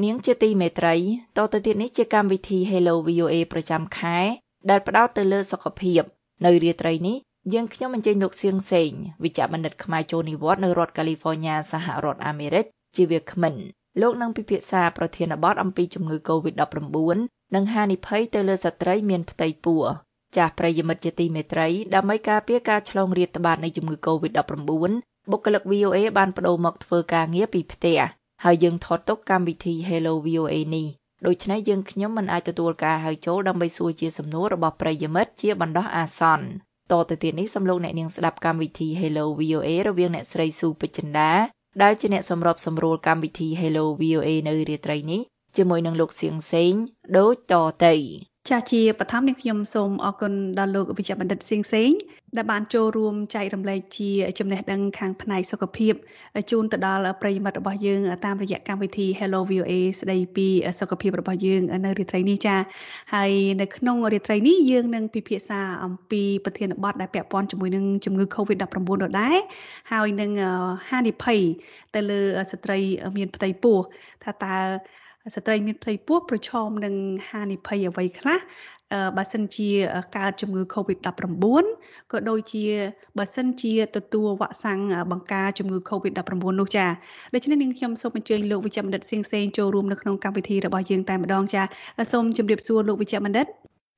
អស់លោកអ្នកនាងជាទីមេត្រីតទៅទៀតនេះជាកម្មវិធី Hello VOA ប្រចាំខែ ដែលផ្ដោតទៅលើសុខភាព នៅរាត្រីនេះយើងខ្ញុំអញ្ជើញលោកសៀងសេងវិជ្ជបណ្ឌិតខ្មែរចូលនិវត្តន៍នៅរដ្ឋកាលីហ្វ័រញ៉ាសហរដ្ឋអាមេរិកជាវាគ្មិនលោកនឹងពិភាក្សាប្រធានបទអំពីជំងឺ Covid-19 និងហានិភ័យទៅលើស្ត្រីមានផ្ទៃពោះចាស់ប្រិយមិត្តជាទីមេត្រីដើម្បីការពារការឆ្លងរាតត្បាតនៃជំងឺ Covid-19 បុគ្គលិក VOA បានបដូរមកធ្វើការងារពីផ្ទះ ហើយយើងថតទុកកម្មវិធី Hello VOA នេះដូច្នេះយើងខ្ញុំមិនអាចទទួលការហៅចូលដើម្បីសួរជាសំណួររបស់ប្រិយមិត្តជាបណ្ដោះអាសន្នតទៅទៀតនេះសំលោកអ្នកនាងស្ដាប់កម្មវិធី Hello VOA រវាងអ្នកស្រីស៊ូពេជ្ជន្តាដែលជាអ្នកសម្របសម្រួលកម្មវិធី Hello VOA នៅរាត្រីនេះជាមួយនឹងលោកសៀងសេងដូចតទៅ ចាស់ជាបឋមនេះខ្ញុំសូមអរគុណដល់លោកវិជ្ជបណ្ឌិតសៀងសេងដែលបានចូលរួមចែករំលែកជាចំណេះដឹងខាងផ្នែកសុខភាពជូនទៅដល់ប្រិយមិត្តរបស់យើងតាមរយៈកម្មវិធី Hello VOA ស្ដីពីសុខភាពរបស់យើងនៅរាត្រីនេះចាហើយនៅក្នុងរាត្រីនេះយើងនឹងពិភាក្សាអំពីប្រធានបទដែលពាក់ព័ន្ធជាមួយនឹងជំងឺ Covid-19 ដដែលហើយនឹងហានិភ័យទៅលើស្ត្រីមានផ្ទៃពោះថាតើ ស្ត្រីមានផ្ទៃពោះប្រឈមនឹងហានិភ័យអ្វីខ្លះបើសិនជាកើតជំងឺ Covid-19 ក៏ដូចជាបើសិនជាទទួលវ៉ាក់សាំងបង្ការជំងឺ Covid-19 នោះចាដូច្នេះនាងខ្ញុំសូមអញ្ជើញលោកវិជ្ជបណ្ឌិតសៀងសេងចូលរួមនៅក្នុងកម្មវិធីរបស់យើងតែម្ដងចាសូមជម្រាបសួរលោកវិជ្ជបណ្ឌិត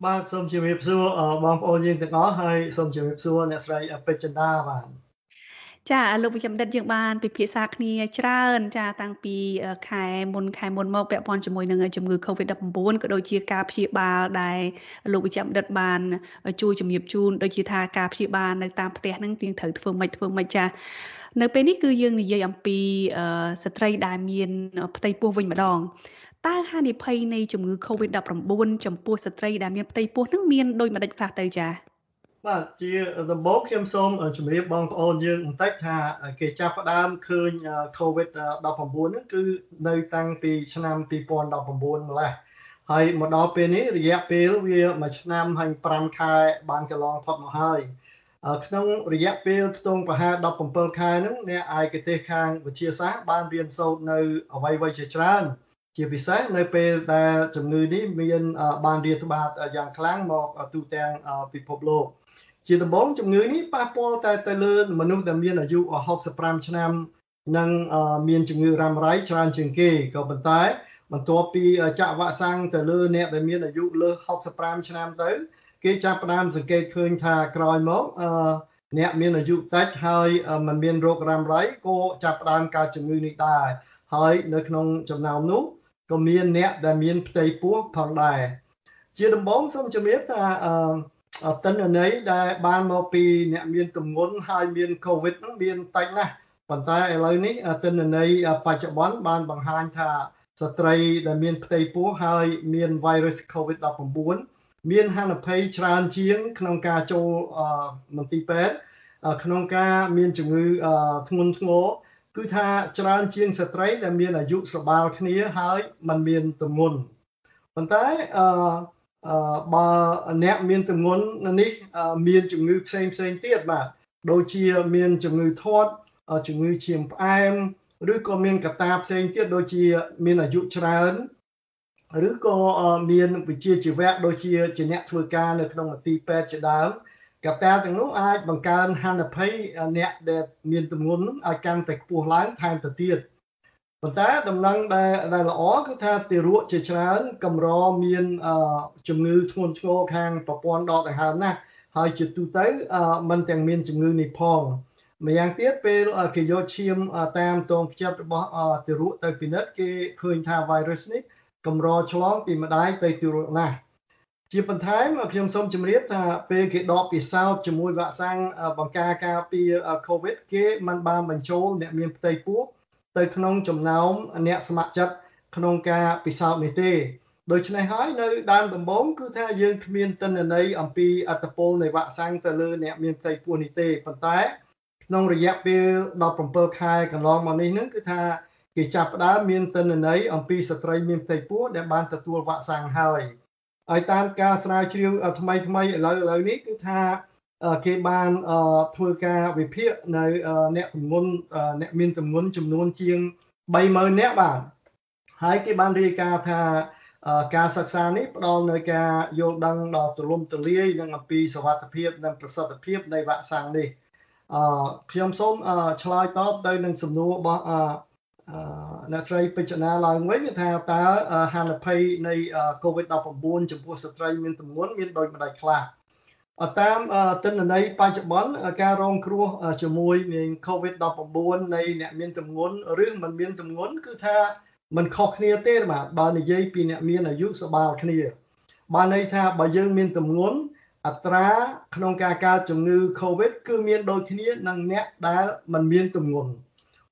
បាទសូមជម្រាបសួរបងប្អូនយើងទាំងអស់ហើយសូមជម្រាបសួរអ្នកស្រីពេជ្រចន្ទាបាទ ចាលោកវិជ្ជបណ្ឌិតយើងបានពិភាក្សាគ្នាច្រើន ចាតាំងពីខែមុនខែមុនមកពាក់ព័ន្ធជាមួយនឹងជំងឺ Covid-19 ក៏ដូចជាការព្យាបាលដែលលោកវិជ្ជបណ្ឌិតបានជួយជំរាបជូនដូចជាថាការព្យាបាលនៅតាមផ្ទះហ្នឹងទៀងត្រូវធ្វើម៉េចធ្វើម៉េចចានៅពេលនេះគឺយើងនិយាយអំពីស្ត្រីដែលមានផ្ទៃពោះវិញម្ដងតើហានិភ័យនៃជំងឺ Covid-19 ចំពោះស្ត្រីដែលមានផ្ទៃពោះនឹងមានដូចម្ដេចខ្លះទៅចា៎ បាទជាដំបូងខ្ញុំសូមជម្រាបបងប្អូនយើងបន្តិចថាគេចាប់ផ្ដើមឃើញ COVID-19 ហ្នឹងគឺនៅតាំងពីឆ្នាំ2019ម្លេះហើយមកដល់ពេលនេះរយៈពេលវាមួយឆ្នាំហើយ5ខែបានកន្លងផុតមកហើយក្នុងរយៈពេលខ្ទង់ប្រហែល17ខែហ្នឹងអ្នកឯកទេសខាងវិទ្យាសាស្ត្របានរៀនសូត្រនៅអវ័យវ័យជាច្រើន ជាពិសេសនៅពេលដែលជំងឺនេះមានបានរាតត្បាតយ៉ាងខ្លាំងមកទូទាំងពិភពលោក ជាដំបូងជំងឺនេះប៉ះពាល់តែទៅលើមនុស្សដែលមានអាយុ65ឆ្នាំនិងមានជំងឺរ៉ាំរ៉ៃច្រើនជាងគេក៏ប៉ុន្តែបន្ទាប់ពីចាក់វ៉ាក់សាំងទៅលើអ្នកដែលមានអាយុលើស65ឆ្នាំទៅ គេចាប់ផ្ដើមសង្កេតឃើញថាក្រោយមកអ្នកមានអាយុតិចហើយมันមានរោគរ៉ាំរ៉ៃក៏ចាប់ផ្ដើមកើតជំងឺនេះដែរហើយនៅក្នុងចំណោមនោះក៏មានអ្នកដែលមានផ្ទៃពោះផងដែរជាដំបូងសូមជម្រាបថាអឺ តិន្នន័យដែលបានមកពីអ្នកមានទម្ងន់ហើយមានកូវីដហ្នឹងមានតិចណាស់ប៉ុន្តែឥឡូវនេះតិន្នន័យបច្ចុប្បន្នបានបង្ហាញថាស្ត្រីដែលមានផ្ទៃពោះហើយមាន virus COVID-19 មានហានិភ័យច្រើនជាង ក្នុងការចូលមន្ទីរពេទ្យក្នុងការមានជំងឺធ្ងន់ធ្ងរគឺថាច្រើនជាងស្ត្រីដែលមានអាយុស្របាលគ្នាហើយมันមានទម្ងន់ប៉ុន្តែអឺ បើអ្នកមានទម្ងន់នេះមានជំងឺផ្សេងផ្សេងទៀតបាទដូចជាមានជំងឺធាត់ជំងឺឈាមផ្អែមឬក៏មានកត្តាផ្សេងទៀតដូចជាមានអាយុច្រើនឬក៏មានវិជាជីវៈដូចជាជាអ្នកធ្វើការនៅក្នុងមន្ទីរពេទ្យជាដើមកត្តាទាំងនោះអាចបង្កើនហានិភ័យអ្នកដែលមានទម្ងន់ឲ្យកាន់តែខ្ពស់ឡើងថែមទៅទៀត ប៉ុន្តែដំណឹងដែលដែលល្អគឺថាទារកជាច្រើនកម្រមានជំងឺធ្ងន់ធ្ងរខាងប្រព័ន្ធដកដង្ហើមណាស់ហើយជាទូទៅมันទាំងមានជំងឺនេះផងម្យ៉ាងទៀតពេលគេយកឈាមតាមតងភ្ជាប់របស់ទារកទៅពិនិត្យគេឃើញថា virus នេះកម្រឆ្លងពីម្ដាយទៅទារកណាស់ជាបន្ថែមខ្ញុំសូមជម្រាបថាពេលគេដកពិសោធន៍ជាមួយវ៉ាក់សាំងបង្ការការពារ COVID គេមិនបានបញ្ចូលអ្នកមានផ្ទៃពោះ ទៅក្នុងចំណោមអ្នកស្ម័គ្រចិត្តក្នុងការពិសោធន៍នេះទេដូច្នេះហើយនៅដើមដំបូងគឺថាយើងគ្មានទិន្នន័យអំពីអត្តពលនៃវ៉ាក់សាំងទៅលើអ្នកមានផ្ទៃពោះនេះទេប៉ុន្តែ ក្នុងរយៈពេល17ខែកន្លងមកនេះហ្នឹងគឺថាគេចាប់ផ្ដើមមានទិន្នន័យអំពីស្ត្រីមានផ្ទៃពោះដែលបានទទួលវ៉ាក់សាំងហើយហើយតាមការស្រាវជ្រាវថ្មីថ្មីឥឡូវឥឡូវនេះគឺថា គេបានធ្វើការវិភាគនៅអ្នកទម្ងន់អ្នកមានទម្ងន់ចំនួនជាង30000នាក់បាទហហើយគេបានរាយការណ៍ថាការសិក្សានេះផ្ដល់នូវការយល់ដឹងដ៏ទូលំទូលាយនឹងអំពីសវត្ថភាពនិងប្រសិទ្ធភាពនៃវ៉ាក់សាំងនេះអឺខ្ញុំសូមឆ្លើយតបទៅនឹងសំណួររបស់អឺអ្នកស្រីពេជ្រណាឡើងវិញថាតើហានិភ័យនៃ COVID-19 ចំពោះស្ត្រីមានទម្ងន់មានដូចម្ដេចខ្លះ តាមទិន្នន័យបច្ចុប្បន្នការរងគ្រោះជាមួយនឹង COVID-19 នៃអ្នកមានទម្ងន់ឬមិនមានទម្ងន់គឺថាมันខុសគ្នាទេបាទបើនិយាយពីអ្នកមានអាយុសបាលគ្នាបានន័យថាបើយើងមានទម្ងន់អត្រាក្នុងការកើតជំងឺ Covid គឺមានដូចគ្នានឹងអ្នកដែលមិនមានទម្ងន់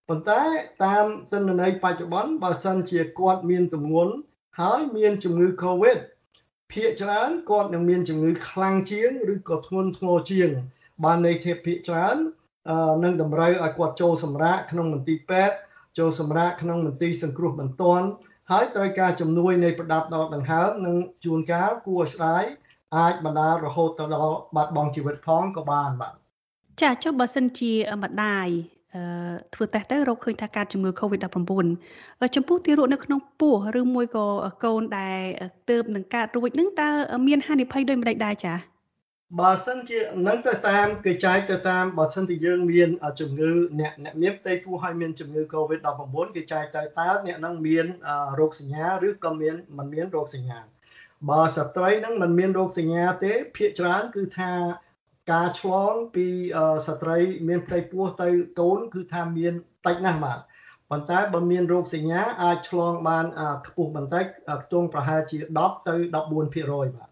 ប៉ុន្តែតាមទិន្នន័យបច្ចុប្បន្នបើសិនជាគាត់មានទម្ងន់ហើយមានជំងឺ Covid ភាគច្រើនគាត់នឹងមានជំងឺខ្លាំងជាងឬក៏ធ្ងន់ធ្ងរជាង បានន័យថាភាគច្រើននឹងតម្រូវឲ្យគាត់ចូលសម្រាកក្នុងមន្ទីរពេទ្យចូលសម្រាកក្នុងមន្ទីរសង្គ្រោះបន្ទាន់ហើយត្រូវការជំនួយនៃប្រដាប់ដកដង្ហើមនិងជួនកាលគួរស្ដាយអាចបណ្ដាលរហូតទៅដល់បាត់បង់ជីវិតផងក៏បានបាទចាចុះបើសិនជាម្ដាយអឺ ធ្វើតេស្តទៅរកឃើញថាកើតជំងឺ Covid-19 ចំពោះទារកនៅក្នុងពោះឬមួយក៏កូនដែលទើបនឹងកើតរួចនឹងតើមានហានិភ័យដូចម្ដេចដែរចា៎បើសិនជានឹងទៅតាមគេចែកទៅតាមបើសិនជាយើងមានជំងឺអ្នកអ្នកមានផ្ទៃពោះហើយមានជំងឺ Covid-19 គេចែកទៅតើអ្នកនឹងមានរោគសញ្ញាឬក៏មានមិនមានរោគសញ្ញាបើស្ត្រីនឹងមិនមានរោគសញ្ញាទេភាគច្រើនគឺថា ការឆ្លងពីស្ត្រីមានផ្ទៃពោះទៅកូនគឺថាមានតិចណាស់បាទប៉ុន្តែបើមានរោគសញ្ញាអាចឆ្លងបានខ្ពស់បន្តិចខ្ទង់ប្រហែលជា10ទៅ14%បាទ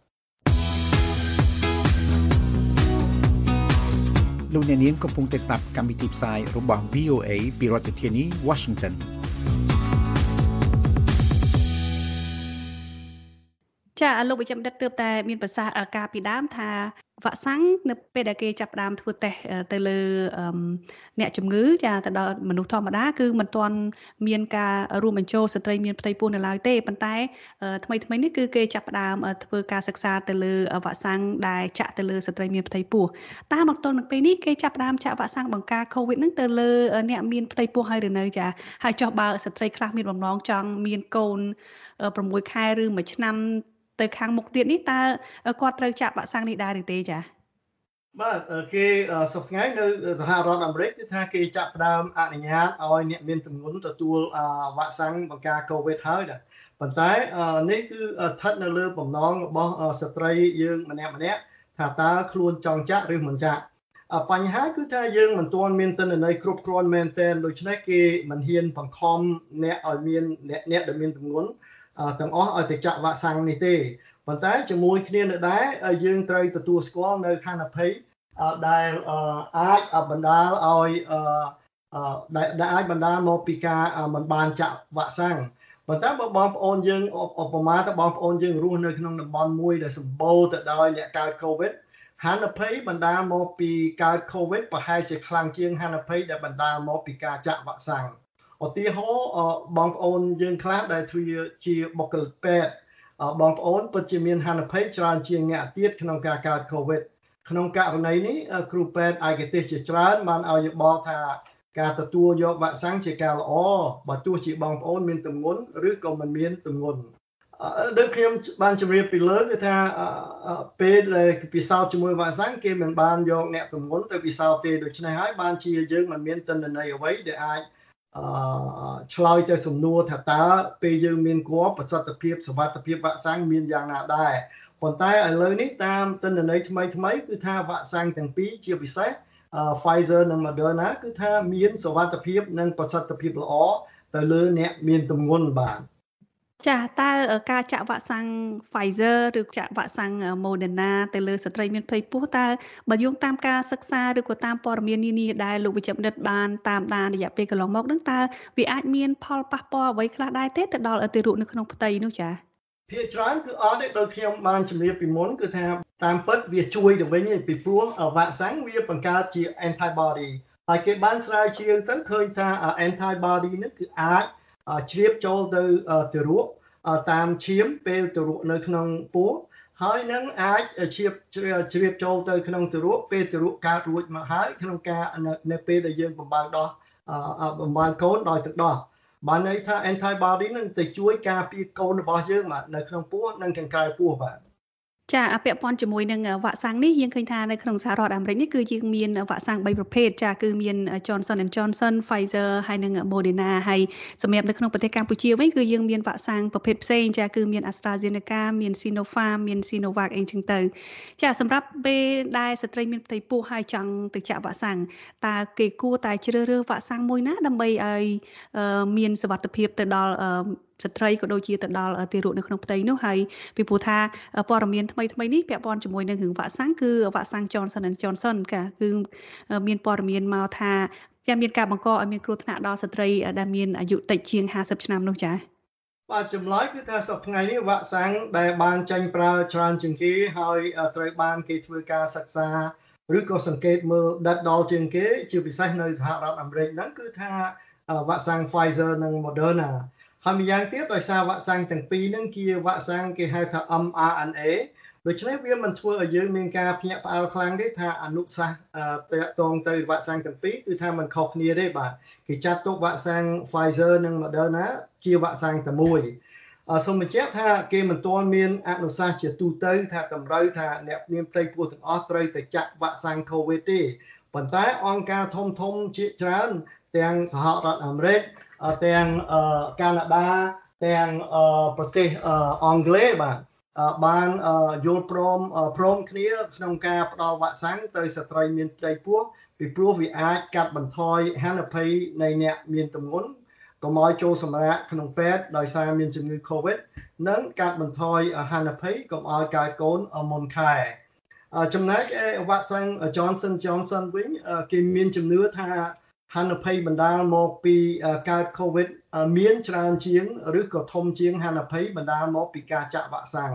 លោកអ្នកនាងកំពុងតែស្ដាប់កម្មវិធីផ្សាយរបស់ VOA ពីរដ្ឋធានី Washington ចាលោកវិជ្ជបណ្ឌិតទើបតែមានប្រសាសន៍ការពីដើមថា វ៉ាក់សាំងនៅពេលដែលគេចាប់ផ្ដើមធ្វើតេស្តទៅលើអ្នកជំងឺចាទៅដល់មនុស្សធម្មតាគឺមិនទាន់មានការរួមបញ្ចូលស្ត្រីមានផ្ទៃពោះនៅឡើយទេប៉ុន្តែថ្មីថ្មីនេះគឺគេចាប់ផ្ដើមធ្វើការសិក្សាទៅលើវ៉ាក់សាំងដែលចាក់ទៅលើស្ត្រីមានផ្ទៃពោះតាមមកទល់នឹងពេលនេះគេចាប់ផ្ដើមចាក់វ៉ាក់សាំងបង្ការ COVID នឹងទៅលើអ្នកមានផ្ទៃពោះហើយឬនៅចាហើយចុះបើស្ត្រីខ្លះមានបំណងចង់មានកូន6ខែឬ1ឆ្នាំ ទៅខាងមុខទៀតនេះតើគាត់ត្រូវចាក់វ៉ាក់សាំងនេះដែរឬទេចា៎បាទគេសុខថ្ងៃនៅសហរដ្ឋអាមេរិកគឺថាគេចាក់ផ្ដើមអនុញ្ញាតឲ្យអ្នកមានទម្ងន់ទទួលវ៉ាក់សាំងបង្ការ COVID ហើយដែរប៉ុន្តែនេះគឺស្ថិតនៅលើបំណងរបស់ស្ត្រីយើងម្នាក់ម្នាក់ថាតើខ្លួនចង់ចាក់ឬមិនចាក់បញ្ហាគឺថាយើងមិនទាន់មានទិន្នន័យគ្រប់គ្រាន់មែនទែនដូច្នេះគេមិនហ៊ានបង្ខំអ្នកឲ្យមានអ្នកអ្នកដែលមានទម្ងន់ ទាំងអស់ឲ្យទៅចាក់វ៉ាក់សាំងនេះទេប៉ុន្តែជាមួយគ្នានៅដែរយើងត្រូវទទួលស្គាល់នៅហានិភ័យដែលអាចបណ្ដាលឲ្យដែលអាចបណ្ដាលមកពីការមិនបានចាក់វ៉ាក់សាំងប៉ុន្តែបើបងប្អូនយើងឧបមាទៅបងប្អូនយើងរស់នៅក្នុងតំបន់មួយដែលសម្បូរទៅដោយអ្នកកើត COVID ហានិភ័យបណ្ដាលមកពីកើត COVID ប្រហែលជាខ្លាំងជាងហានិភ័យដែលបណ្ដាលមកពីការចាក់វ៉ាក់សាំង ឧទាហរណ៍បងប្អូនយើងខ្លះដែលធ្វើជាបុគ្គលិកពេទ្យបងប្អូនពិតជាមានហានិភ័យច្រើនជាងអ្នកទៀតក្នុងការកើត COVID ក្នុងករណីនេះគ្រូពេទ្យឯកទេសជាច្រើនបានឲ្យយោបល់ថាការទទួលយកវ៉ាក់សាំងជាការល្អបើទោះជាបងប្អូនមានទម្ងន់ឬក៏មិនមានទម្ងន់ដូចខ្ញុំបានជម្រាបពីលើគឺថាពេលដែលពិសោធន៍ជាមួយវ៉ាក់សាំងគេមិនបានយកអ្នកទម្ងន់ទៅពិសោធន៍ទេដូច្នេះហើយបានជាយើងមិនមានទិន្នន័យអ្វីដែលអាចអឺ ឆ្លើយទៅសំណួរថាតើពេលយើងមានគបប្រសិទ្ធភាពសវត្ថភាពវ៉ាក់សាំងមានយ៉ាងណាដែរប៉ុន្តែឥឡូវនេះតាមទិន្នន័យថ្មីថ្មីគឺថាវ៉ាក់សាំងទាំងពីរជាពិសេស Pfizer និង Moderna គឺថាមានសវត្ថភាពនិងប្រសិទ្ធភាពល្អទៅលើអ្នកមានទម្ងន់បាទ ចាតើការចាក់វ៉ាក់សាំង Pfizer ឬចាក់វ៉ាក់សាំង Moderna ទៅលើស្ត្រីមានភ័យពោះតើបើយោងតាមការសិក្សាឬក៏តាមព័ត៌មាននានាដែលលោកវិជ្ជបណ្ឌិតបានតាមដានរយៈពេលកន្លងមកនឹងតើវាអាចមានផលប៉ះពាល់អ្វីខ្លះដែរទេទៅដល់ទារកនៅក្នុងផ្ទៃនោះចាភាគច្រើនគឺអត់ទេដូចខ្ញុំបានជម្រាបពីមុនគឺថាតាមពិតវាជួយទៅវិញពីព្រោះវ៉ាក់សាំងវាបង្កើតជា antibody ហើយគេបានស្រាវជ្រាវទៅឃើញថា antibody នេះគឺអាច ជ្រាបចូលទៅទារកតាមឈាមពេលទារកនៅក្នុងពោះហើយនឹងអាចជ្រាបជ្រាបចូលទៅក្នុងទារកពេលទារកកើតរួចមកហើយក្នុងការនៅពេលដែលយើងបំបើកដោះបំបើកកូនដោយទឹកដោះបានន័យថា antibody នឹងទៅជួយការពារកូនរបស់យើងបាទនៅក្នុងពោះនិងខាងក្រៅពោះបាទ ចាពាក់ព័ន្ធជាមួយនឹងវ៉ាក់សាំងនេះយើងឃើញថានៅក្នុងសហរដ្ឋអាមេរិកនេះគឺយើងមានវ៉ាក់សាំង3ប្រភេទចាគឺមាន Johnson and Johnson Pfizer ហើយនិង Moderna ហើយសម្រាប់នៅក្នុងប្រទេសកម្ពុជាវិញគឺយើងមានវ៉ាក់សាំងប្រភេទផ្សេងចាគឺមាន AstraZeneca មាន Sinopharm មាន Sinovac អីចឹងទៅចាសម្រាប់ពេលដែលស្ត្រីមានផ្ទៃពោះហើយចង់ទៅចាក់វ៉ាក់សាំងតើគេគួរតែជ្រើសរើសវ៉ាក់សាំងមួយណាដើម្បីឲ្យមានសុវត្ថិភាពទៅដល់ ស្ត្រីក៏ដូចជាទៅដល់ទារកនៅក្នុងផ្ទៃនោះហើយពីព្រោះថាព័ត៌មានថ្មីថ្មីនេះពាក់ព័ន្ធជាមួយនឹងរឿងវ៉ាក់សាំងគឺវ៉ាក់សាំង Johnson and Johnson កាគឺមានព័ត៌មានមកថាចាមានការបង្កឲ្យមានគ្រោះថ្នាក់ដល់ស្ត្រីដែលមានអាយុតិចជាង50ឆ្នាំនោះចា៎បាទចម្លើយគឺថាសប្តាហ៍នេះវ៉ាក់សាំងដែលបានចាញ់ប្រើច្រើនជាងគេហើយត្រូវបានគេធ្វើការសិក្សាឬក៏សង្កេតមើលដិតដល់ជាងគេ ជាពិសេសនៅសហរដ្ឋអាមេរិកហ្នឹងគឺថាវ៉ាក់សាំង Pfizer និង Moderna ហើយម្យ៉ាងទៀតដោយសារវ៉ាក់សាំងទាំងពីរហ្នឹងជាវ៉ាក់សាំងគេហៅថា mRNA ដូច្នេះវាមិនធ្វើឲ្យយើងមានការភ្ញាក់ផ្អើលខ្លាំងទេថាអនុសាសន៍តកតងទៅវ៉ាក់សាំងទាំងពីរគឺថាมันខុសគ្នាទេបាទគេចាត់ទុកវ៉ាក់សាំង Pfizer និង Moderna ជាវ៉ាក់សាំងតែមួយសូមបញ្ជាក់ថាគេមិនទាន់មានអនុសាសន៍ជាទូទៅ ថាតម្រូវថាអ្នកមានផ្ទៃពោះទាំងអស់ត្រូវតែចាក់វ៉ាក់សាំង COVID ទេប៉ុន្តែអង្គការធំធំជាច្រើនទាំងសហរដ្ឋអាមេរិក ទាំងកាណាដាទាំងប្រទេសអង់គ្លេសបាទបានយល់ព្រមព្រមគ្នាក្នុងការផ្ដល់វ៉ាក់សាំងទៅស្ត្រីមានផ្ទៃពោះពីព្រោះវាអាចកាត់បន្ថយហានិភ័យនៃអ្នកមានទម្ងន់កុំឲ្យចូលសម្រាកក្នុងពេទ្យដោយសារមានជំងឺ Covid និងកាត់បន្ថយហានិភ័យកុំឲ្យកើតកូនមុនខែចំណែកវ៉ាក់សាំង Johnson Johnson វិញគេមានជំនឿថា ហានិភ័យបណ្ដាលមកពីកើត COVID មានច្រើនជាងឬក៏ធំជាងហានិភ័យបណ្ដាលមកពីការចាក់វ៉ាក់សាំង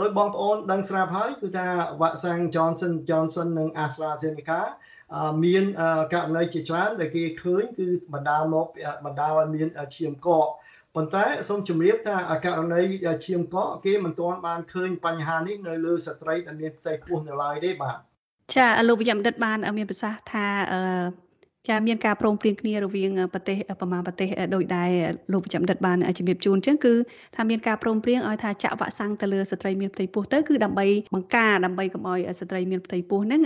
ដោយបងប្អូនដឹងស្រាប់ហើយគឺថាវ៉ាក់សាំង Johnson Johnson និង AstraZeneca មានករណីជាច្រើនដែលគេឃើញគឺបណ្ដាលមកបណ្ដាលឲ្យមានឈាមកកប៉ុន្តែសូមជម្រាបថាករណីឈាមកកគេមិនទាន់បានឃើញបញ្ហានេះនៅលើស្ត្រីដែលមានផ្ទៃពោះនៅឡើយទេបាទចាលោកវិជ្ជបណ្ឌិតបានមានប្រសាសន៍ថា ចាមានការព្រមព្រៀងគ្នារវាងប្រទេសប្រមាណប្រទេសដោយដែលលោកប្រចាំដិតបានជំរាបជូនអញ្ចឹងគឺថាមានការព្រមព្រៀងឲ្យថាចាក់វ៉ាក់សាំងទៅលើស្ត្រីមានផ្ទៃពោះទៅគឺដើម្បីបង្ការដើម្បីកុំឲ្យស្ត្រីមានផ្ទៃពោះហ្នឹង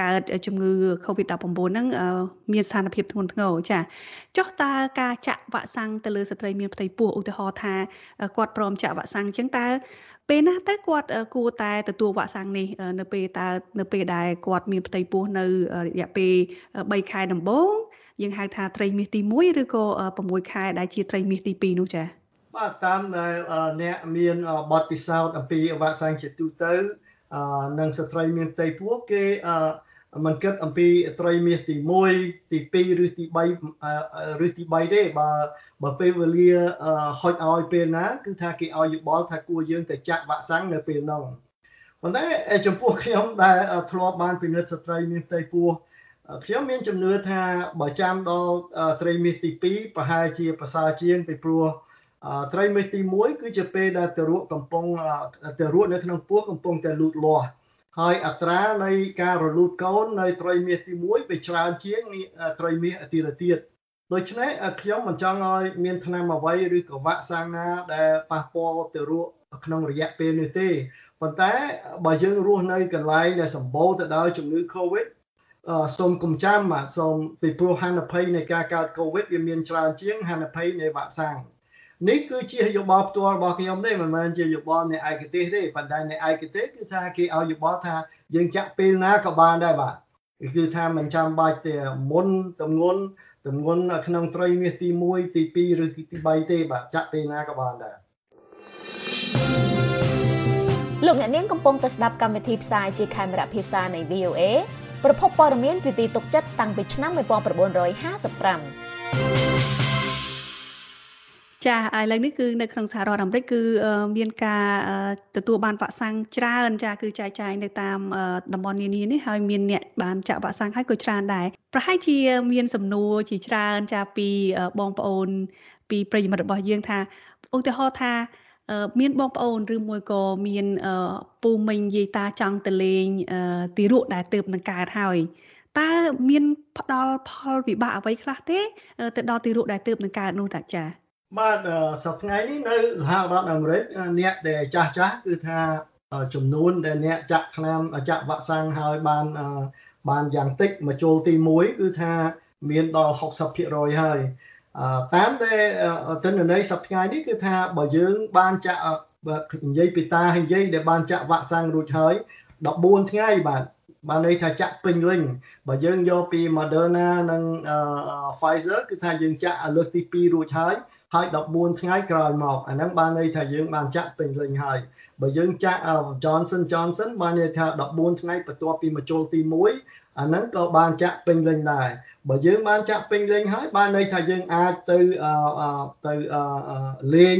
កើតជំងឺ Covid-19 ហ្នឹងមានស្ថានភាពធ្ងន់ធ្ងរចាចុះតើការចាក់វ៉ាក់សាំងទៅលើស្ត្រីមានផ្ទៃពោះឧទាហរណ៍ថាគាត់ព្រមចាក់វ៉ាក់សាំងអញ្ចឹងតើ ពេលណាទៅគាត់គួរតែទទួលវ៉ាក់សាំងនេះនៅពេលតើនៅពេលដែលគាត់មានផ្ទៃពោះនៅរយៈពេល3ខែដំបូងយើងហៅថាត្រីមាសទី1ឬក៏6ខែដែលជាត្រីមាសទី2នោះចា៎បាទតាមដែលអ្នកមានបទពិសោធន៍អំពីវ៉ាក់សាំងជាទូទៅនិងស្ត្រីមានផ្ទៃពោះគេ មិនគិតអំពីត្រីមាសទី1ទី2ឬទី3ឬទី3ទេបើបើពេលវេលាហុចឲ្យពេលណាគឺថាគេឲ្យយោបល់ថាគួរយើងទៅចាក់វ៉ាក់សាំងនៅពេលនោះប៉ុន្តែចំពោះខ្ញុំដែលធ្លាប់បានពិនិត្យស្ត្រីមានផ្ទៃពោះខ្ញុំមានជំនឿថាបើចាំដល់ត្រីមាសទី2ប្រហែលជាប្រសើរជាងពីព្រោះត្រីមាសទី1គឺជាពេលដែលទារកកំពុងទារកនៅក្នុងពោះកំពុងតែលូតលាស់ ហើយអត្រានៃការរលូតកូននៅត្រីមាសទី1វាច្រើនជាងត្រីមាសទីទៀតដូច្នេះខ្ញុំមិនចង់ឲ្យមានថ្នាំអ្វីឬក៏វ៉ាក់សាំងណាដែលប៉ះពាល់ទៅរកក្នុងរយៈពេលនេះទេប៉ុន្តែបើយើងរស់នៅកន្លែងដែលសម្បូរទៅដោយជំងឺ Covid សូមកុំចាំបាទសូមពីព្រោះហានិភ័យនៃការកើត Covid វាមានច្រើនជាងហានិភ័យនៃវ៉ាក់សាំង នេះគឺជាយោបល់ផ្ទាល់របស់ខ្ញុំទេមិនមែនជាយោបល់នៃឯកទេសទេប៉ុន្តែនៃឯកទេសគឺថាគេឲ្យយោបល់ថាយើងចាក់ពេលណាក៏បានដែរបាទគឺថាមិនចាំបាច់ទេមុនតំងន់តំងន់ក្នុងត្រីមាសទី1ទី2ឬទី3ទេបាទចាក់ពេលណាក៏បានដែរលោកអ្នកនាងកំពុងតែស្ដាប់កម្មវិធីផ្សាយជាខេមរៈភាសានៃ VOA ប្រភពព័ត៌មានជាទីទុកចិត្តតាំងពីឆ្នាំ1955 ចាឥឡូវនេះគឺនៅក្នុងសហរដ្ឋអាមេរិកគឺមានការទទួលបានវ៉ាក់សាំងច្រើនចាគឺចែកចាយនៅតាមតំបន់នានានេះហើយមានអ្នកបានចាក់វ៉ាក់សាំងហើយក៏ច្រើនដែរប្រហែលជាមានសំណួរជាច្រើនចាពីបងប្អូន ពីប្រិយមិត្តរបស់យើងថាឧទាហរណ៍ថាមានបងប្អូនឬមួយក៏មានពូមីងយាយតាចង់ទៅលេងទីរក់ដែលទៅនឹងកើតហើយតើមានផ្ដល់ផលវិបាកអ្វីខ្លះទេទៅដល់ទីរក់ដែលទើបនឹងកើតនោះតាចា បាទសប្តាហ៍នេះនៅសហរដ្ឋអាមេរិកអ្នកដែលចាស់ចាស់គឺថាចំនួនដែលអ្នកចាក់ថ្នាំចាក់វ៉ាក់សាំងហើយបានបានយ៉ាងតិចមកចូលទី1គឺថាមានដល់60%ហើយតាមដែលទិន្នន័យសប្តាហ៍នេះគឺថាបើយើងបានចាក់និយាយពីតាហើយនិយាយដែលបានចាក់វ៉ាក់សាំងរួចហើយ14ថ្ងៃបាទបានន័យថាចាក់ពេញលេញបើយើងយកពី Moderna និង Pfizer គឺថាយើងចាក់លើកទី2រួចហើយ ហើយ14ថ្ងៃក្រោយមកអាហ្នឹងបានន័យថាយើងបានចាក់ពេញលេញហើយបើយើងចាក់ Johnson Johnson បានន័យថា14ថ្ងៃបន្ទាប់ពីមកចូលទី1អាហ្នឹងក៏បានចាក់ពេញលេញដែរបើយើងបានចាក់ពេញលេញហើយបានន័យថាយើងអាចទៅទៅលេង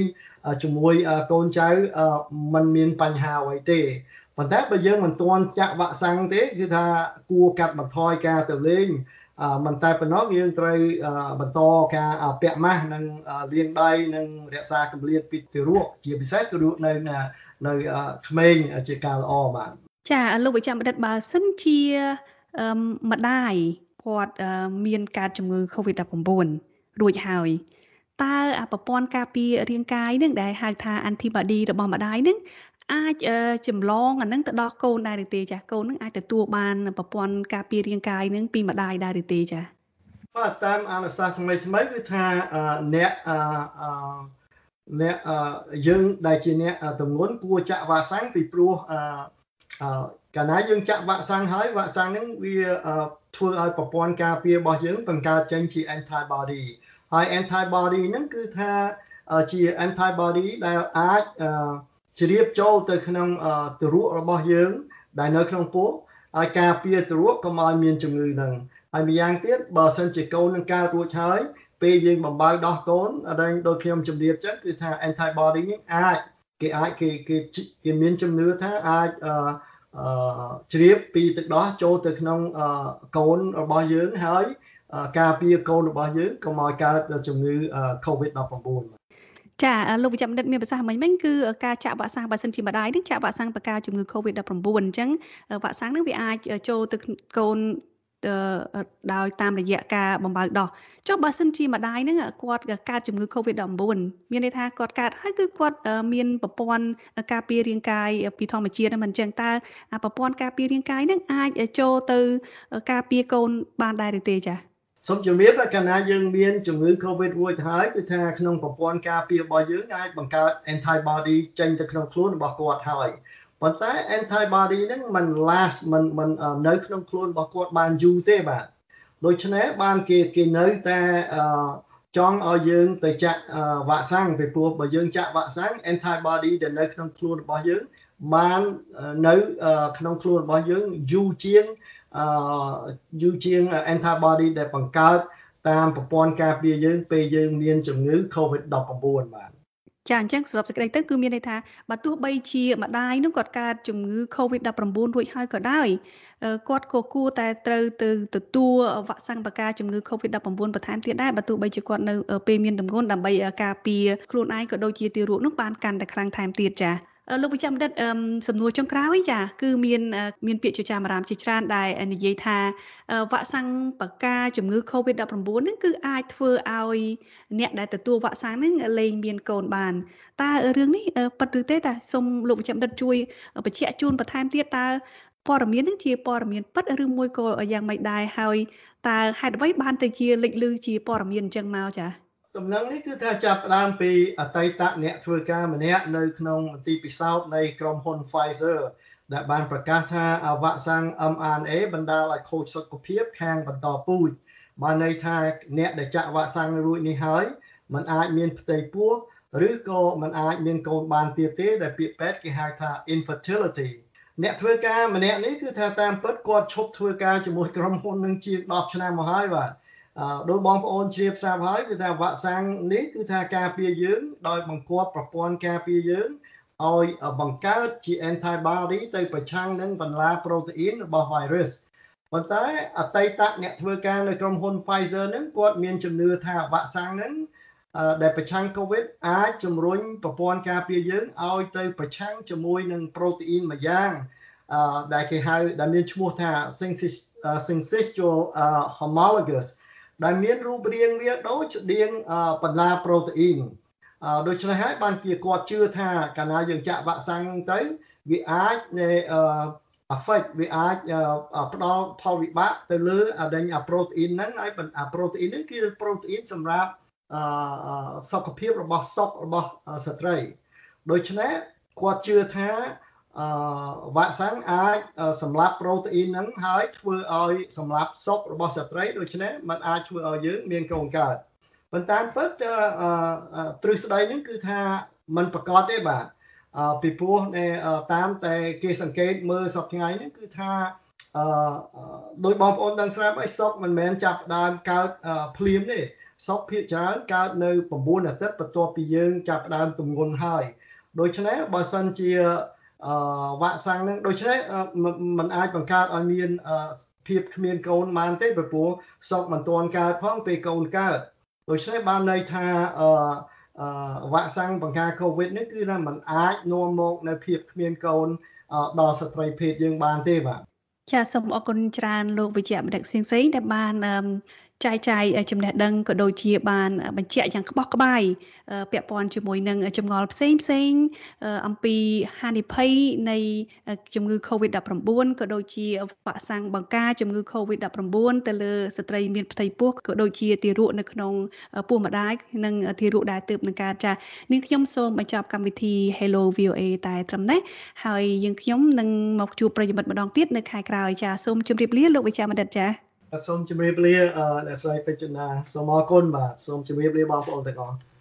ជាមួយកូនចៅมันមានបញ្ហាអ្វីទេប៉ុន្តែបើយើងមិនទាន់ចាក់វ៉ាក់សាំងទេគឺថាគួរកាត់បន្ថយការទៅលេង មិនតែប៉ុណ្ណោះយើងត្រូវបន្តការពាក់ម៉ាស់និងលាងដៃនិងរក្សាកម្រិតពីទារកជាពិសេសទារកនៅនៅក្មេងជាការល្អបាទចាលោកវិជ្ជបណ្ឌិតបើសិនជាម្ដាយគាត់មានការជំងឺ Covid-19 រួចហើយតើប្រព័ន្ធការពាររាងកាយនឹងដែលហៅថា antibody របស់ម្ដាយនឹង អាចចម្លងអានឹងទៅដល់កូនដែរឬទេចាស់កូននឹងអាចទទួលបានប្រព័ន្ធការពាររាងកាយនឹងពីម្ដាយដែរឬទេចាស់បាទតាមអនុសាសន៍ថ្មីថ្មីគឺថាអ្នកអ្នកយើងដែលជាអ្នកតំងន់គួរចាក់វ៉ាក់សាំងពីព្រោះកាលណាយើងចាក់វ៉ាក់សាំងហើយវ៉ាក់សាំងហ្នឹងវាធ្វើឲ្យប្រព័ន្ធការពាររបស់យើងបង្កើតចេញជា antibody ហើយ antibody ហ្នឹងគឺថាជា antibody ដែលអាច ជ្រាបចូលទៅក្នុងទារករបស់យើង ដែលនៅក្នុងពោះឲ្យការពារទារកកុំឲ្យមានជំងឺហ្នឹងហើយម្យ៉ាងទៀតបើសិនជាកូននឹងកើតរួចហើយពេលយើងបំបើដោះកូនអដែងដូចខ្ញុំជម្រាបចឹងគឺថា antibody នេះអាចគេអាចគេគេគេមានជំនឿថាអាចអឺជ្រាបពីទឹកដោះចូលទៅក្នុងកូនរបស់យើងហើយការពារកូនរបស់យើងកុំឲ្យកើតជំងឺ COVID-19 ចាលោកវិជ្ជបណ្ឌិតមានប្រសាសន៍មិញមិញគឺការចាក់វ៉ាក់សាំងបើសិនជាម្ដាយនឹងចាក់វ៉ាក់សាំងបង្ការជំងឺ Covid-19 អញ្ចឹងវ៉ាក់សាំងនឹងវាអាចចូលទៅកូនដោយតាមរយៈការបំបើដោះចុះបើសិនជាម្ដាយនឹងគាត់កើតជំងឺ Covid-19 មានន័យថាគាត់កើតហើយគឺគាត់មានប្រព័ន្ធការពាររាងកាយពីធម្មជាតិមិនអញ្ចឹងតើប្រព័ន្ធការពាររាងកាយនឹងអាចចូលទៅការពារកូនបានដែរឬទេចា៎ សូមជំរាបថាកាលណាយើងមានជំងឺ Covid រួចហើយគឺថាក្នុងប្រព័ន្ធការពាររបស់យើងអាចបង្កើត antibody ចេញទៅក្នុងខ្លួនរបស់គាត់ហើយប៉ុន្តែ antibody ហ្នឹងมัน last มันมันនៅក្នុងខ្លួនរបស់គាត់បានយូរទេបាទដូច្នេះបានគេគេនៅតែចង់ឲ្យយើងទៅចាក់វ៉ាក់សាំងពីព្រោះបើយើងចាក់វ៉ាក់សាំង antibody ដែលនៅក្នុងខ្លួនរបស់យើងបាននៅក្នុងខ្លួនរបស់យើងយូរជាងអឺ យូរជាង antibody ដែលបង្កើតតាមប្រព័ន្ធការពារយើងពេលយើងមានជំងឺ COVID-19 បាទចាអញ្ចឹងសរុបសេចក្តីទៅគឺមានន័យថាបើទោះបីជាម្ដាយនោះគាត់កើតជំងឺ Covid-19 រួចហើយក៏ដោយគាត់ក៏គួរតែត្រូវទៅទទួលវ៉ាក់សាំងបកាជំងឺ Covid-19 បន្ថែមទៀតដែរបើទោះបីជាគាត់នៅពេលមានទម្ងន់ដើម្បីការពារខ្លួនឯងក៏ដូចជាទារកនោះបានកាន់តែខ្លាំងថែមទៀតចាលោកវិជ្ជបណ្ឌិតសំណួរចុងក្រោយចាគឺមានមានពាក្យចចាមអារាមជាច្រើនដែលនិយាយថាវ៉ាក់សាំងបកាជំងឺ Covid-19 ហ្នឹងគឺអាចធ្វើឲ្យអ្នកដែលទទួលវ៉ាក់សាំងហ្នឹងលែងមានកូនបានតើរឿងនេះពិតឬទេតាសូមលោកវិជ្ជបណ្ឌិតជួយបញ្ជាក់ជូនបន្ថែមទៀតតើព័ត៌មាននឹងជាព័ត៌មានពិតឬមួយក៏យ៉ាងម៉េចដែរហើយតើហេតុអ្វីបានទៅជាលេចលឺជាព័ត៌មានអញ្ចឹងមកចា៎ ដំណឹងនេះគឺថាចាប់ផ្ដើមពីអតីតអ្នកធ្វើការម្នាក់នៅក្នុងមន្ទីរពិសោធន៍នៃក្រុមហ៊ុន Pfizer ដែលបានប្រកាសថាវ៉ាក់សាំង mRNA បណ្ដាលឲ្យខូចសុខភាពខាងបន្តពូជបានន័យថាអ្នកដែលចាក់វ៉ាក់សាំងរួចនេះហើយมันអាចមានផ្ទៃពោះឬក៏มันអាចមានកូនបានទៀតទេដែលពាក្យពេទ្យគេហៅថា infertility អ្នកធ្វើការម្នាក់នេះគឺថាតាមពិតគាត់ឈប់ធ្វើការជាមួយក្រុមហ៊ុននឹងជាង10ឆ្នាំមកហើយបាទ ដោយបងប្អូនជ្រាបស្រាប់ហើយគឺថាវ៉ាក់សាំងនេះគឺថាការពារយើង ដោយបង្គាប់ប្រព័ន្ធការពារយើងឲ្យបង្កើតជា antibody ទៅប្រឆាំងនឹងបន្លាប្រូតេអ៊ីនរបស់ virus ប៉ុន្តែអតីតអ្នកធ្វើការនៅក្រុមហ៊ុន Pfizer ហ្នឹងគាត់មានជំនឿថាវ៉ាក់សាំងហ្នឹងដែលប្រឆាំង COVID អាចជំរុញប្រព័ន្ធការពារយើងឲ្យទៅប្រឆាំងជាមួយនឹងប្រូតេអ៊ីនមួយយ៉ាងដែលគេហៅដែលមានឈ្មោះថា syncytial homologous ដែលមានរូបរាងវាដូចស្តៀងបណ្ដាប្រូតេអ៊ីនដូច្នេះហើយបានជាគាត់ជឿថាកាលណាយើងចាក់វ៉ាក់សាំងទៅវាអាចនៃ affect វាអាចផ្ដល់ផលវិបាកទៅលើអាដេញអាប្រូតអ៊ីនហ្នឹងហើយអាប្រូតអ៊ីនហ្នឹងគឺប្រូតអ៊ីនសម្រាប់សុខភាពរបស់សុខរបស់ស្ត្រីដូច្នេះគាត់ជឿថា អឺវ៉ាក់សាំងអាចសម្លាប់ប្រូតេអ៊ីនហ្នឹងហើយធ្វើឲ្យសម្លាប់សុខរបស់ស្ត្រីដូច្នេះมันអាចធ្វើឲ្យយើងមានកូនកើតប៉ុន្តែពិតទ្រឹស្ដីហ្នឹងគឺថាมันប្រកាសទេបាទពីព្រោះតាមតែគេសង្កេតមើលសប្តាហ៍នេះគឺថាអឺដោយបងប្អូនដឹងស្រាប់អីសុកមិនមែនចាប់ដើមកើតភ្លាមទេសុកភាគច្រើនកើតនៅ9អាទិត្យបន្ទាប់ពីយើងចាប់ដើមទម្ងន់ហើយដូច្នេះបើសិនជាអឺ វ៉ាក់សាំងនឹងដូច្នេះมันអាចបង្កើតឲ្យមានភាពគ្មានកូនបានទេព្រោះសុកមិនទាន់កើតផងពេលកូនកើតដូច្នេះបានន័យថាអឺវ៉ាក់សាំងបង្ការកូវីដនេះគឺថាมันអាចនាំមកនៅភាពគ្មានកូនដល់ស្ត្រីភេទយើងបានទេបាទចាសសូមអរគុណច្រើនលោកវិជ្ជបណ្ឌិតសៀងសេងដែលបាន ចែកចាយចំណេះដឹងក៏ដូចជាបានបញ្ជាក់យ៉ាងក្បោះក្បាយពាក់ព័ន្ធជាមួយនឹងចម្ងល់ផ្សេងផ្សេងអំពីហានិភ័យនៃជំងឺ Covid-19 ក៏ដូចជាវ៉ាក់សាំងបង្ការជំងឺ Covid-19 ទៅលើស្ត្រីមានផ្ទៃពោះក៏ដូចជាទារកនៅក្នុងពោះម្ដាយនិងទារកដែលទើបនឹងកើតចាស់នាងខ្ញុំសូមបញ្ចប់កម្មវិធី Hello VOA តែត្រឹមនេះហើយយើងខ្ញុំនឹងមកជួបប្រិយមិត្តម្ដងទៀតនៅខែក្រោយចាសូមជម្រាបលាលោកវិជ្ជាបណ្ឌិតចា សូមជម្រាបលាអ្នកស្រីពេជ្រណាសូមអរគុណបាទសូមជម្រាបលាបងប្អូនទាំងអស់